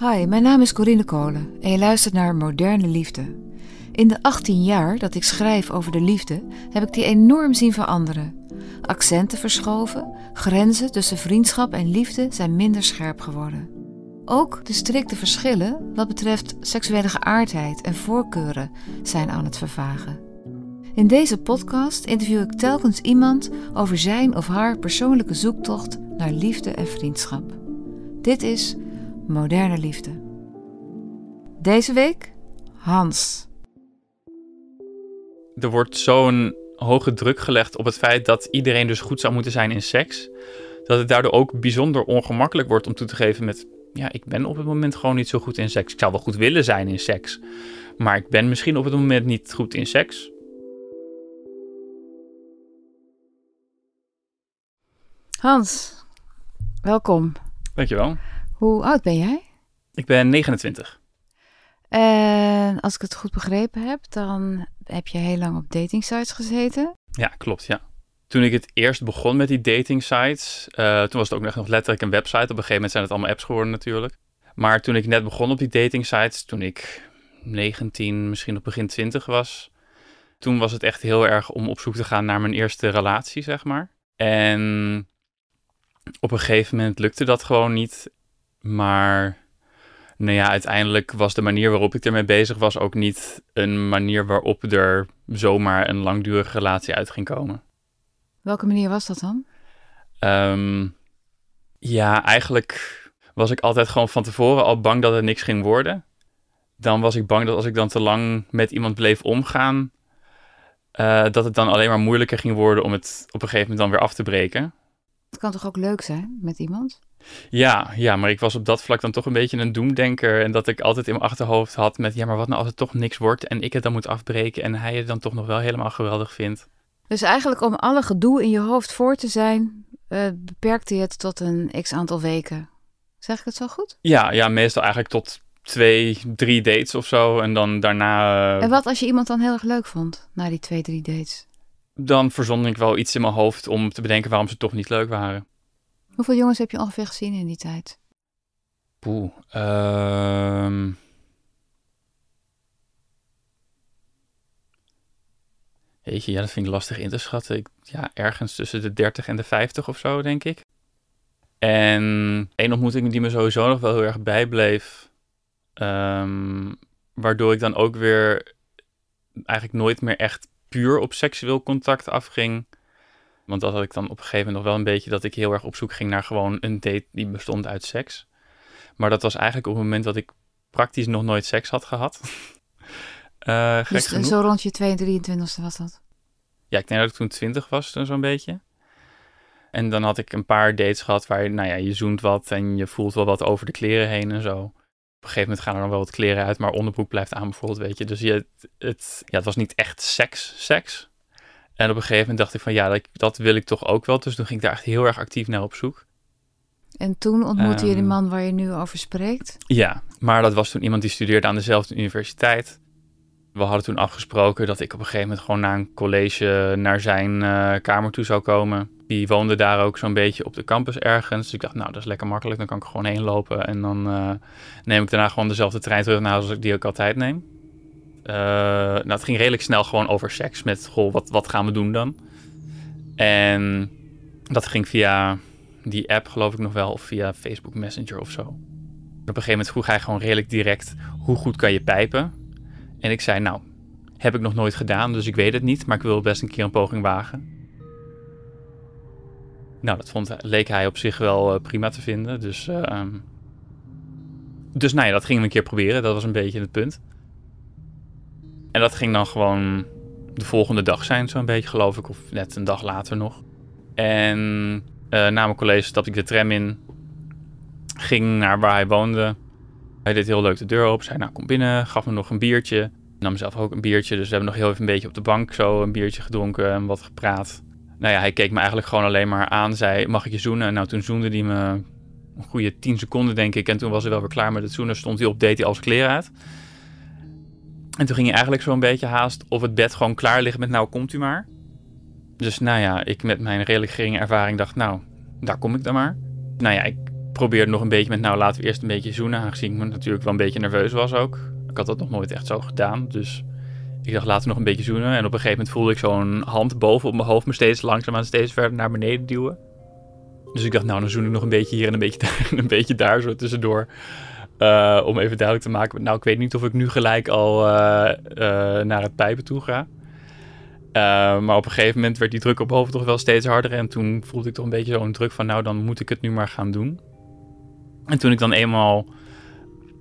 Hi, mijn naam is Corinne Kolen en je luistert naar Moderne Liefde. In de 18 jaar dat ik schrijf over de liefde heb ik die enorm zien veranderen. Accenten verschoven, grenzen tussen vriendschap en liefde zijn minder scherp geworden. Ook de strikte verschillen wat betreft seksuele geaardheid en voorkeuren zijn aan het vervagen. In deze podcast interview ik telkens iemand over zijn of haar persoonlijke zoektocht naar liefde en vriendschap. Dit is Moderne Liefde. Deze week Hans. Er wordt zo'n hoge druk gelegd op het feit dat iedereen dus goed zou moeten zijn in seks. Dat het daardoor ook bijzonder ongemakkelijk wordt om toe te geven met... Ja, ik ben op het moment gewoon niet zo goed in seks. Ik zou wel goed willen zijn in seks. Maar ik ben misschien op het moment niet goed in seks. Hans, welkom. Dankjewel. Hoe oud ben jij? Ik ben 29. En als ik het goed begrepen heb, dan heb je heel lang op datingsites gezeten. Ja, klopt, ja. Toen ik het eerst begon met die dating sites, eh, toen was het ook nog letterlijk een website. Op een gegeven moment zijn het allemaal apps geworden natuurlijk. Maar toen ik net begon op die dating sites, toen ik 19, misschien op begin 20 was, toen was het echt heel erg om op zoek te gaan naar mijn eerste relatie, zeg maar. En op een gegeven moment lukte dat gewoon niet. Maar nou ja, uiteindelijk was de manier waarop ik ermee bezig was ook niet een manier waarop er zomaar een langdurige relatie uit ging komen. Welke manier was dat dan? Ehm, ja, eigenlijk was ik altijd gewoon van tevoren al bang dat het niks ging worden. Dan was ik bang dat als ik dan te lang met iemand bleef omgaan, uh, dat het dan alleen maar moeilijker ging worden om het op een gegeven moment dan weer af te breken. Het kan toch ook leuk zijn met iemand? Ja, ja, maar ik was op dat vlak dan toch een beetje een doemdenker. En dat ik altijd in mijn achterhoofd had met... ja, maar wat nou als het toch niks wordt en ik het dan moet afbreken... en hij het dan toch nog wel helemaal geweldig vindt. Dus eigenlijk om alle gedoe in je hoofd voor te zijn... Uh, beperkte je het tot een x-aantal weken. Zeg ik het zo goed? Ja, ja, meestal eigenlijk tot twee, drie dates of zo. En dan daarna... Uh... En wat als je iemand dan heel erg leuk vond na die twee, drie dates? Dan verzon ik wel iets in mijn hoofd om te bedenken waarom ze toch niet leuk waren. Hoeveel jongens heb je ongeveer gezien in die tijd? Poeh. Um... Jeetje, ja, dat vind ik lastig in te schatten. Ik, ja, ergens tussen de 30 en de 50 of zo, denk ik. En één ontmoeting die me sowieso nog wel heel erg bijbleef. Um, waardoor ik dan ook weer eigenlijk nooit meer echt puur op seksueel contact afging. Want dat had ik dan op een gegeven moment nog wel een beetje dat ik heel erg op zoek ging naar gewoon een date die bestond uit seks. Maar dat was eigenlijk op het moment dat ik praktisch nog nooit seks had gehad. uh, dus zo rond je 22 e was dat? Ja, ik denk dat ik toen 20 was, zo'n beetje. En dan had ik een paar dates gehad waar je, nou ja, je zoent wat en je voelt wel wat over de kleren heen en zo. Op een gegeven moment gaan er dan wel wat kleren uit, maar onderbroek blijft aan bijvoorbeeld, weet je. Dus je, het, ja, het was niet echt seks, seks. En op een gegeven moment dacht ik van ja, dat, dat, wil ik toch ook wel. Dus toen ging ik daar echt heel erg actief naar op zoek. En toen ontmoette je de ehm, man waar je nu over spreekt? Ja, maar dat was toen iemand die studeerde aan dezelfde universiteit. We hadden toen afgesproken dat ik op een gegeven moment gewoon na een college naar zijn uh, kamer toe zou komen. Die woonde daar ook zo'n beetje op de campus ergens. Dus ik dacht, nou, dat is lekker makkelijk. Dan kan ik gewoon heen lopen. En dan uh, neem ik daarna gewoon dezelfde trein terug naar huis als ik die ook altijd neem. Uh, nou, het ging redelijk snel gewoon over seks. Met, goh, wat, wat gaan we doen dan? En dat ging via die app, geloof ik nog wel. Of via Facebook Messenger of zo. Op een gegeven moment vroeg hij gewoon redelijk direct... hoe goed kan je pijpen? En ik zei, nou, heb ik nog nooit gedaan, dus ik weet het niet. Maar ik wil best een keer een poging wagen. Nou, dat vond, leek hij op zich wel uh, prima te vinden. Dus, uh, dus nou ja, dat gingen we een keer proberen. Dat was een beetje het punt. En dat ging dan gewoon de volgende dag zijn, zo'n beetje, geloof ik. Of net een dag later nog. En uh, na mijn college stapte ik de tram in. Ging naar waar hij woonde. Hij deed heel leuk de deur open, zei nou kom binnen, gaf me nog een biertje. Nam zelf ook een biertje, dus we hebben nog heel even een beetje op de bank zo een biertje gedronken en wat gepraat. Nou ja, hij keek me eigenlijk gewoon alleen maar aan, zei mag ik je zoenen? En nou toen zoende hij me een goede 10 seconden denk ik. En toen was hij wel weer klaar met het zoenen, stond hij op, deed hij al zijn kleren uit. En toen ging hij eigenlijk zo'n beetje haast op het bed gewoon klaar liggen met nou komt u maar. Dus nou ja, ik met mijn redelijk geringe ervaring dacht nou, daar kom ik dan maar. Nou ja, ik probeerde nog een beetje met nou laten we eerst een beetje zoenen. Aangezien ik natuurlijk wel een beetje nerveus was ook. Ik had dat nog nooit echt zo gedaan. Dus ik dacht laten we nog een beetje zoenen. En op een gegeven moment voelde ik zo'n hand boven op mijn hoofd me steeds langzaamaan steeds verder naar beneden duwen. Dus ik dacht nou dan zoen ik nog een beetje hier en een beetje daar en een beetje daar zo tussendoor. Uh, om even duidelijk te maken. Nou, ik weet niet of ik nu gelijk al uh, uh, naar het pijpen toe ga. maar op een gegeven moment werd die druk op hoofd toch wel steeds harder. En toen voelde ik toch een beetje zo'n druk van, nou, dan moet ik het nu maar gaan doen. En toen ik dan eenmaal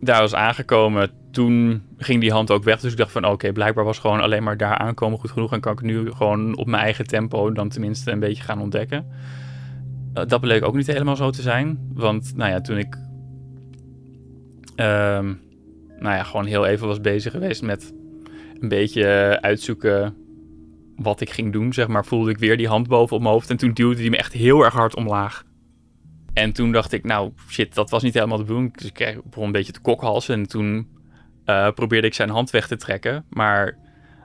daar was aangekomen, toen ging die hand ook weg. Dus ik dacht van, oké, blijkbaar was gewoon alleen maar daar aankomen goed genoeg. En kan ik nu gewoon op mijn eigen tempo dan tenminste een beetje gaan ontdekken. dat bleek ook niet helemaal zo te zijn. Want, nou ja, toen ik Um, nou ja, gewoon heel even was bezig geweest met een beetje uitzoeken wat ik ging doen, zeg maar, voelde ik weer die hand boven op mijn hoofd. En toen duwde hij me echt heel erg hard omlaag. En toen dacht ik, nou, shit, dat was niet helemaal de bedoeling. Dus ik begon een beetje te kokhalsen. En toen uh, probeerde ik zijn hand weg te trekken. Maar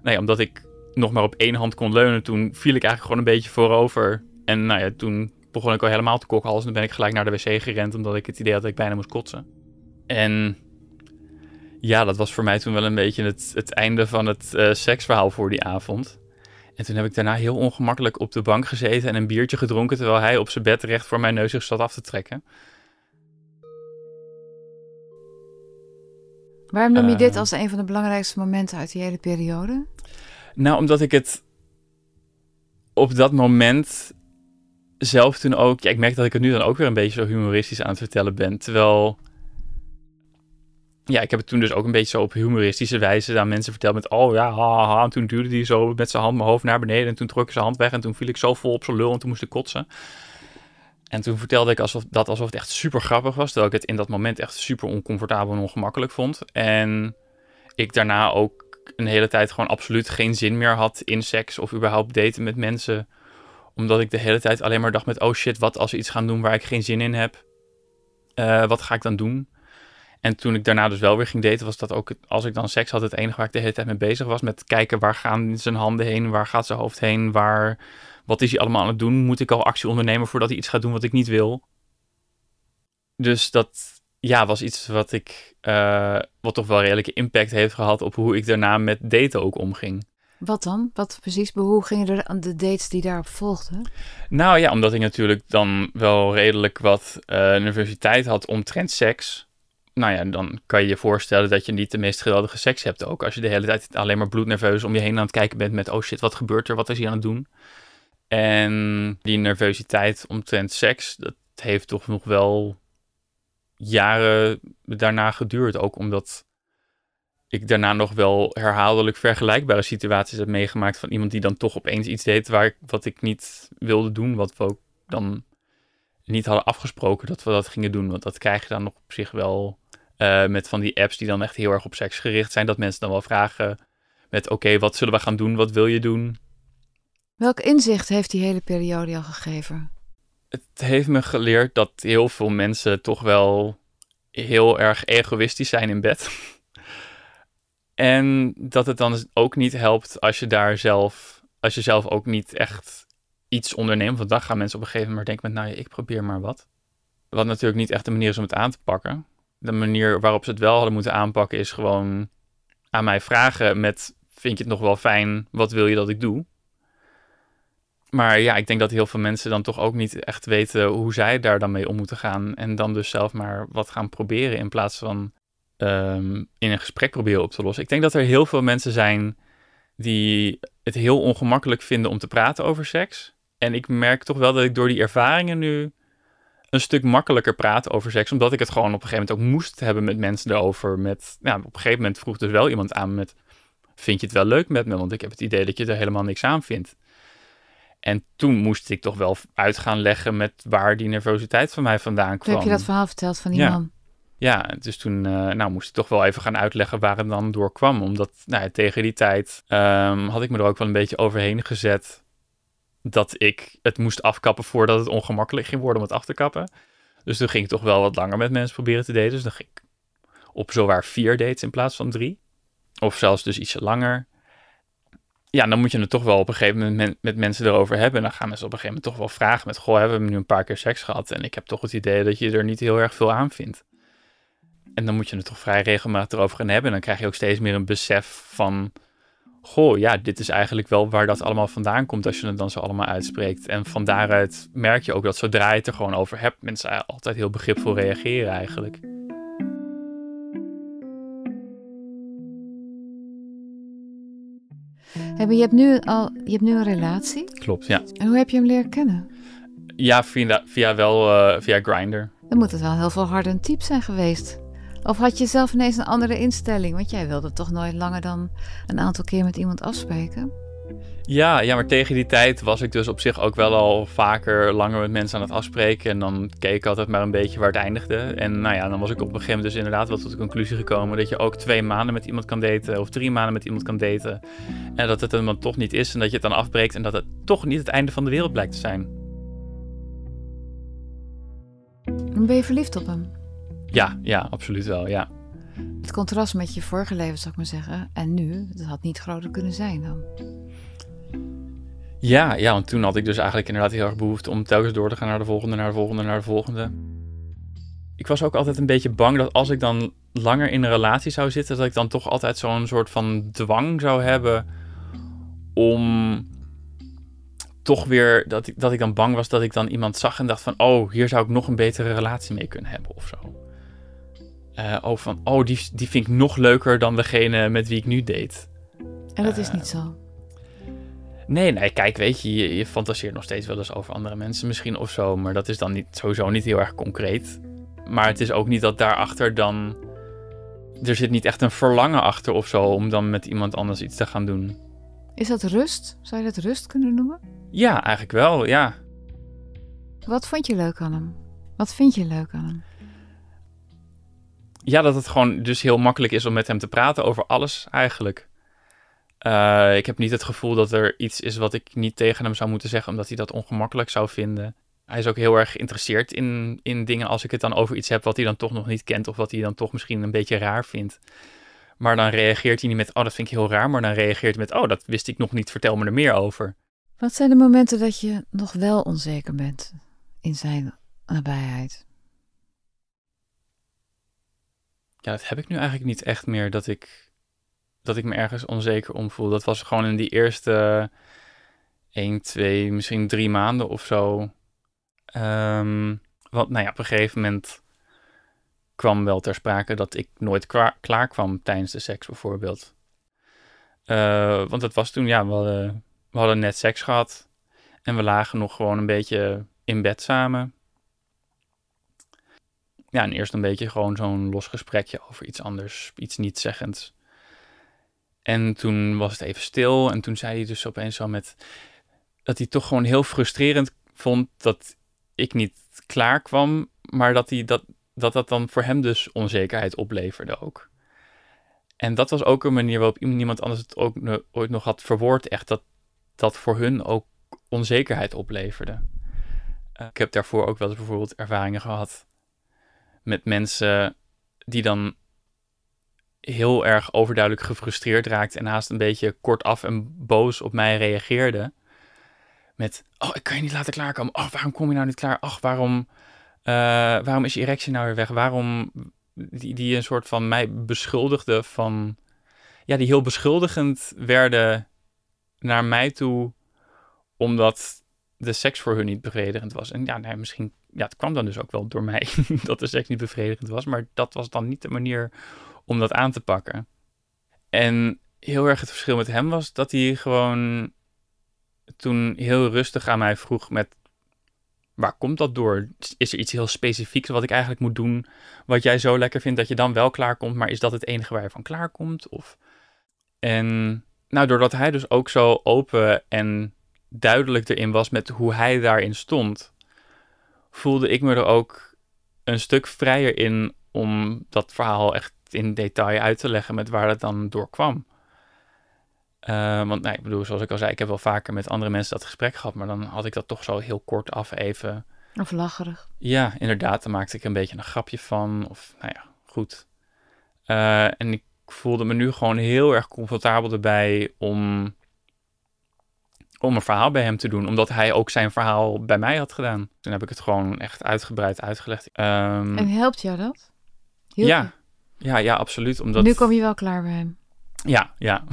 nee, omdat ik nog maar op één hand kon leunen, toen viel ik eigenlijk gewoon een beetje voorover. En nou ja, toen begon ik al helemaal te kokhalsen. En ben ik gelijk naar de wc gerend, omdat ik het idee had dat ik bijna moest kotsen. En ja, dat was voor mij toen wel een beetje het, het einde van het uh, seksverhaal voor die avond. En toen heb ik daarna heel ongemakkelijk op de bank gezeten en een biertje gedronken, terwijl hij op zijn bed recht voor mijn neus zich zat af te trekken. Waarom noem je dit als een van de belangrijkste momenten uit die hele periode? Nou, omdat ik het op dat moment zelf toen ook... Ja, ik merk dat ik het nu dan ook weer een beetje zo humoristisch aan het vertellen ben. Terwijl ja, ik heb het toen dus ook een beetje zo op humoristische wijze aan mensen verteld met, oh ja. En toen duwde hij zo met zijn hand mijn hoofd naar beneden en toen trok ik zijn hand weg en toen viel ik zo vol op zijn lul en toen moest ik kotsen. En toen vertelde ik alsof, dat alsof het echt super grappig was, terwijl ik het in dat moment echt super oncomfortabel en ongemakkelijk vond. En ik daarna ook een hele tijd gewoon absoluut geen zin meer had in seks of überhaupt daten met mensen. Omdat ik de hele tijd alleen maar dacht met, oh shit, wat als we iets gaan doen waar ik geen zin in heb? Uh, wat ga ik dan doen? En toen ik daarna dus wel weer ging daten, was dat ook, als ik dan seks had, het enige waar ik de hele tijd mee bezig was. Met kijken waar gaan zijn handen heen, waar gaat zijn hoofd heen, waar, wat is hij allemaal aan het doen? Moet ik al actie ondernemen voordat hij iets gaat doen wat ik niet wil? Dus dat ja, was iets wat ik, uh, wat toch wel redelijke impact heeft gehad op hoe ik daarna met daten ook omging. Wat dan? Wat precies? Hoe gingen er aan de dates die daarop volgden? Nou ja, omdat ik natuurlijk dan wel redelijk wat uh, nervositeit had omtrent seks nou ja, dan kan je je voorstellen dat je niet de meest geweldige seks hebt ook. Als je de hele tijd alleen maar bloednerveus om je heen aan het kijken bent met... oh shit, wat gebeurt er? Wat is hij aan het doen? En die nervositeit omtrent seks, dat heeft toch nog wel jaren daarna geduurd. Ook omdat ik daarna nog wel herhaaldelijk vergelijkbare situaties heb meegemaakt... van iemand die dan toch opeens iets deed waar, wat ik niet wilde doen. Wat we ook dan niet hadden afgesproken dat we dat gingen doen. Want dat krijg je dan nog op zich wel uh, met van die apps die dan echt heel erg op seks gericht zijn. Dat mensen dan wel vragen met oké, wat zullen we gaan doen? Wat wil je doen? Welk inzicht heeft die hele periode al gegeven? Het heeft me geleerd dat heel veel mensen toch wel heel erg egoïstisch zijn in bed. en dat het dan ook niet helpt als je daar zelf, als je zelf ook niet echt iets onderneemt. Want dan gaan mensen op een gegeven moment denken met, nou ja, ik probeer maar wat. Wat natuurlijk niet echt de manier is om het aan te pakken de manier waarop ze het wel hadden moeten aanpakken is gewoon aan mij vragen met vind je het nog wel fijn, wat wil je dat ik doe? Maar ja, ik denk dat heel veel mensen dan toch ook niet echt weten hoe zij daar dan mee om moeten gaan. En dan dus zelf maar wat gaan proberen in plaats van um, in een gesprek proberen op te lossen. Ik denk dat er heel veel mensen zijn die het heel ongemakkelijk vinden om te praten over seks. En ik merk toch wel dat ik door die ervaringen nu een stuk makkelijker praten over seks. Omdat ik het gewoon op een gegeven moment ook moest hebben met mensen erover. Met, ja, op een gegeven moment vroeg dus wel iemand aan met... Vind je het wel leuk met me? Want ik heb het idee dat je er helemaal niks aan vindt. En toen moest ik toch wel uit gaan leggen met waar die nervositeit van mij vandaan kwam. Heb je dat verhaal verteld van die man? Ja, dus toen uh, nou, moest ik toch wel even gaan uitleggen waar het dan door kwam. Omdat nou, tegen die tijd um, had ik me er ook wel een beetje overheen gezet dat ik het moest afkappen voordat het ongemakkelijk ging worden om het af te kappen. Dus toen ging ik toch wel wat langer met mensen proberen te daten. Dus dan ging ik op zowaar vier dates in plaats van drie. Of zelfs dus ietsje langer. Ja, dan moet je het toch wel op een gegeven moment met, mensen erover hebben. En dan gaan mensen op een gegeven moment toch wel vragen met... Goh, hebben we nu een paar keer seks gehad? En ik heb toch het idee dat je er niet heel erg veel aan vindt. En dan moet je het toch vrij regelmatig erover gaan hebben. En dan krijg je ook steeds meer een besef van goh, ja, dit is eigenlijk wel waar dat allemaal vandaan komt als je het dan zo allemaal uitspreekt. En van daaruit merk je ook dat zodra je het er gewoon over hebt, mensen altijd heel begripvol reageren eigenlijk. Heb je, hebt nu al, je hebt nu een relatie? Klopt, ja. En hoe heb je hem leren kennen? Ja, via, via wel uh, via Grindr. Dan moet het wel heel veel harder een type zijn geweest. Of had je zelf ineens een andere instelling? Want jij wilde toch nooit langer dan een aantal keer met iemand afspreken? Ja, ja, maar tegen die tijd was ik dus op zich ook wel al vaker langer met mensen aan het afspreken. En dan keek ik altijd maar een beetje waar het eindigde. En nou ja, dan was ik op een gegeven moment dus inderdaad wel tot de conclusie gekomen dat je ook twee maanden met iemand kan daten of drie maanden met iemand kan daten. En dat het dan toch niet is en dat je het dan afbreekt en dat het toch niet het einde van de wereld blijkt te zijn. Ben je verliefd op hem? Ja, ja, absoluut wel, ja. Het contrast met je vorige leven, zou ik maar zeggen, en nu, dat had niet groter kunnen zijn dan. Ja, ja, want toen had ik dus eigenlijk inderdaad heel erg behoefte om telkens door te gaan naar de volgende, naar de volgende, naar de volgende. Ik was ook altijd een beetje bang dat als ik dan langer in een relatie zou zitten, dat ik dan toch altijd zo'n soort van dwang zou hebben om toch weer dat ik, dat ik dan bang was dat ik dan iemand zag en dacht van, oh, hier zou ik nog een betere relatie mee kunnen hebben of zo. Uh, oh, van, oh, die, die vind ik nog leuker dan degene met wie ik nu date. En dat is niet zo. Nee, nee, kijk, weet je, je, je, fantaseert nog steeds wel eens over andere mensen misschien of zo, maar dat is dan niet, sowieso niet heel erg concreet. Maar het is ook niet dat daarachter dan. Er zit niet echt een verlangen achter of zo om dan met iemand anders iets te gaan doen. Is dat rust? Zou je dat rust kunnen noemen? Ja, eigenlijk wel, ja. Wat vond je leuk aan hem? Wat vind je leuk aan hem? Ja, dat het gewoon dus heel makkelijk is om met hem te praten over alles eigenlijk. Uh, ik heb niet het gevoel dat er iets is wat ik niet tegen hem zou moeten zeggen, omdat hij dat ongemakkelijk zou vinden. Hij is ook heel erg geïnteresseerd in, in dingen als ik het dan over iets heb wat hij dan toch nog niet kent of wat hij dan toch misschien een beetje raar vindt. Maar dan reageert hij niet met, oh dat vind ik heel raar, maar dan reageert hij met, oh dat wist ik nog niet, vertel me er meer over. Wat zijn de momenten dat je nog wel onzeker bent in zijn nabijheid? Ja, dat heb ik nu eigenlijk niet echt meer dat ik, dat ik me ergens onzeker om voel. Dat was gewoon in die eerste 1, 2, misschien drie maanden of zo. Um, want nou ja, op een gegeven moment kwam wel ter sprake dat ik nooit klaar, kwam tijdens de seks bijvoorbeeld. Uh, want het was toen, ja, we we hadden net seks gehad. En we lagen nog gewoon een beetje in bed samen ja, en eerst een beetje gewoon zo'n los gesprekje over iets anders, iets niet zeggends. En toen was het even stil en toen zei hij dus opeens zo met dat hij toch gewoon heel frustrerend vond dat ik niet klaar kwam, maar dat hij dat, dat dat dan voor hem dus onzekerheid opleverde ook. En dat was ook een manier waarop iemand anders het ook ooit nog had verwoord, echt dat dat voor hun ook onzekerheid opleverde. Uh, ik heb daarvoor ook wel eens bijvoorbeeld ervaringen gehad met mensen die dan heel erg overduidelijk gefrustreerd raakt en haast een beetje kortaf en boos op mij reageerde. Met, oh, ik kan je niet laten klaarkomen. Oh, waarom kom je nou niet klaar? Ach, waarom, uh, waarom is je erectie nou weer weg? Waarom, die, die een soort van mij beschuldigde van, ja, die heel beschuldigend werden naar mij toe, omdat de seks voor hun niet bevredigend was. En ja, nee, misschien ja, het kwam dan dus ook wel door mij dat de seks niet bevredigend was. Maar dat was dan niet de manier om dat aan te pakken. En heel erg het verschil met hem was dat hij gewoon toen heel rustig aan mij vroeg met... Waar komt dat door? Is er iets heel specifieks wat ik eigenlijk moet doen... wat jij zo lekker vindt dat je dan wel klaarkomt... maar is dat het enige waar je van klaarkomt? Of... En nou, doordat hij dus ook zo open en duidelijk erin was met hoe hij daarin stond voelde ik me er ook een stuk vrijer in om dat verhaal echt in detail uit te leggen met waar het dan door kwam. Uh, want nee, ik bedoel, zoals ik al zei, ik heb wel vaker met andere mensen dat gesprek gehad, maar dan had ik dat toch zo heel kort af even. Of lacherig. Ja, inderdaad, daar maakte ik een beetje een grapje van. Of nou ja, goed. Uh, en ik voelde me nu gewoon heel erg comfortabel erbij om, om een verhaal bij hem te doen. Omdat hij ook zijn verhaal bij mij had gedaan. Toen heb ik het gewoon echt uitgebreid uitgelegd. Um, en helpt jou dat? ja, ja, ja, absoluut. Omdat... Nu kom je wel klaar bij hem. Ja, ja.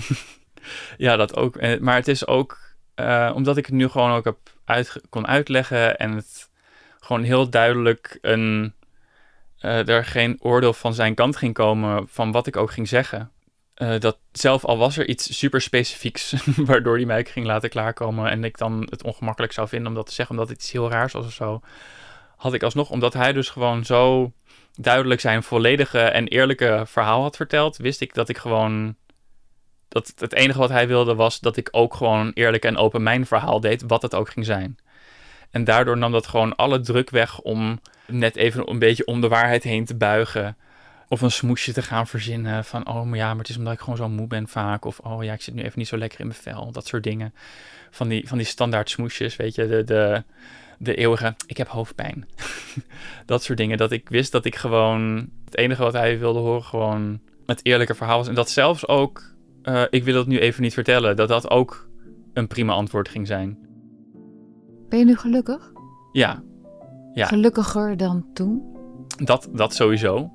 ja, dat ook. Eh, maar het is ook uh, omdat ik het nu gewoon ook heb uit, kon uitleggen en het gewoon heel duidelijk een, uh, er geen oordeel van zijn kant ging komen van wat ik ook ging zeggen. Uh, dat zelf al was er iets super specifieks waardoor hij mij ging laten klaarkomen en ik dan het ongemakkelijk zou vinden om dat te zeggen, omdat het iets heel raars was of zo, had ik alsnog, omdat hij dus gewoon zo duidelijk zijn volledige en eerlijke verhaal had verteld, wist ik dat ik gewoon dat het enige wat hij wilde was dat ik ook gewoon eerlijk en open mijn verhaal deed, wat het ook ging zijn. En daardoor nam dat gewoon alle druk weg om net even een beetje om de waarheid heen te buigen. Of een smoesje te gaan verzinnen van, oh maar ja, maar het is omdat ik gewoon zo moe ben vaak. Of, oh ja, ik zit nu even niet zo lekker in mijn vel. Dat soort dingen. Van die, van die standaard smoesjes, weet je, de, de, de eeuwige, ik heb hoofdpijn. dat soort dingen. Dat ik wist dat ik gewoon, het enige wat hij wilde horen, gewoon het eerlijke verhaal was. En dat zelfs ook uh, ik wil het nu even niet vertellen, dat dat ook een prima antwoord ging zijn. Ben je nu gelukkig? Ja. ja. Gelukkiger dan toen? Dat, dat sowieso.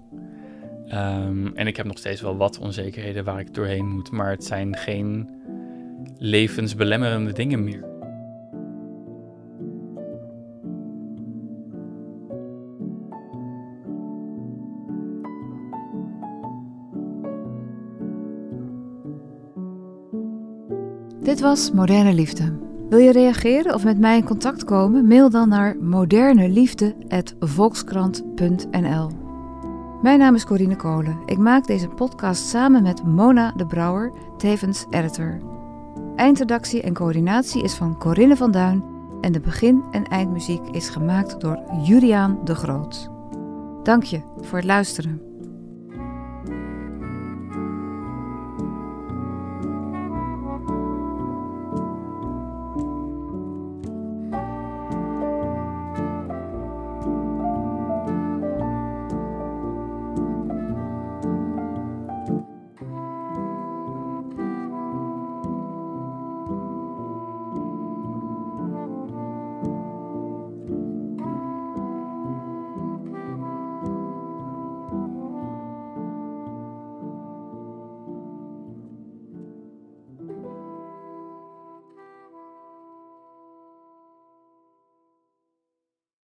Um, en ik heb nog steeds wel wat onzekerheden waar ik doorheen moet, maar het zijn geen levensbelemmerende dingen meer. Dit was Moderne Liefde. Wil je reageren of met mij in contact komen? Mail dan naar moderneliefde.volkskrant.nl Mijn naam is Corine Kolen. Ik maak deze podcast samen met Mona de Brouwer, tevens editor. Eindredactie en coördinatie is van Corinne van Duin en de begin- en eindmuziek is gemaakt door Juliaan de Groot. Dank je voor het luisteren.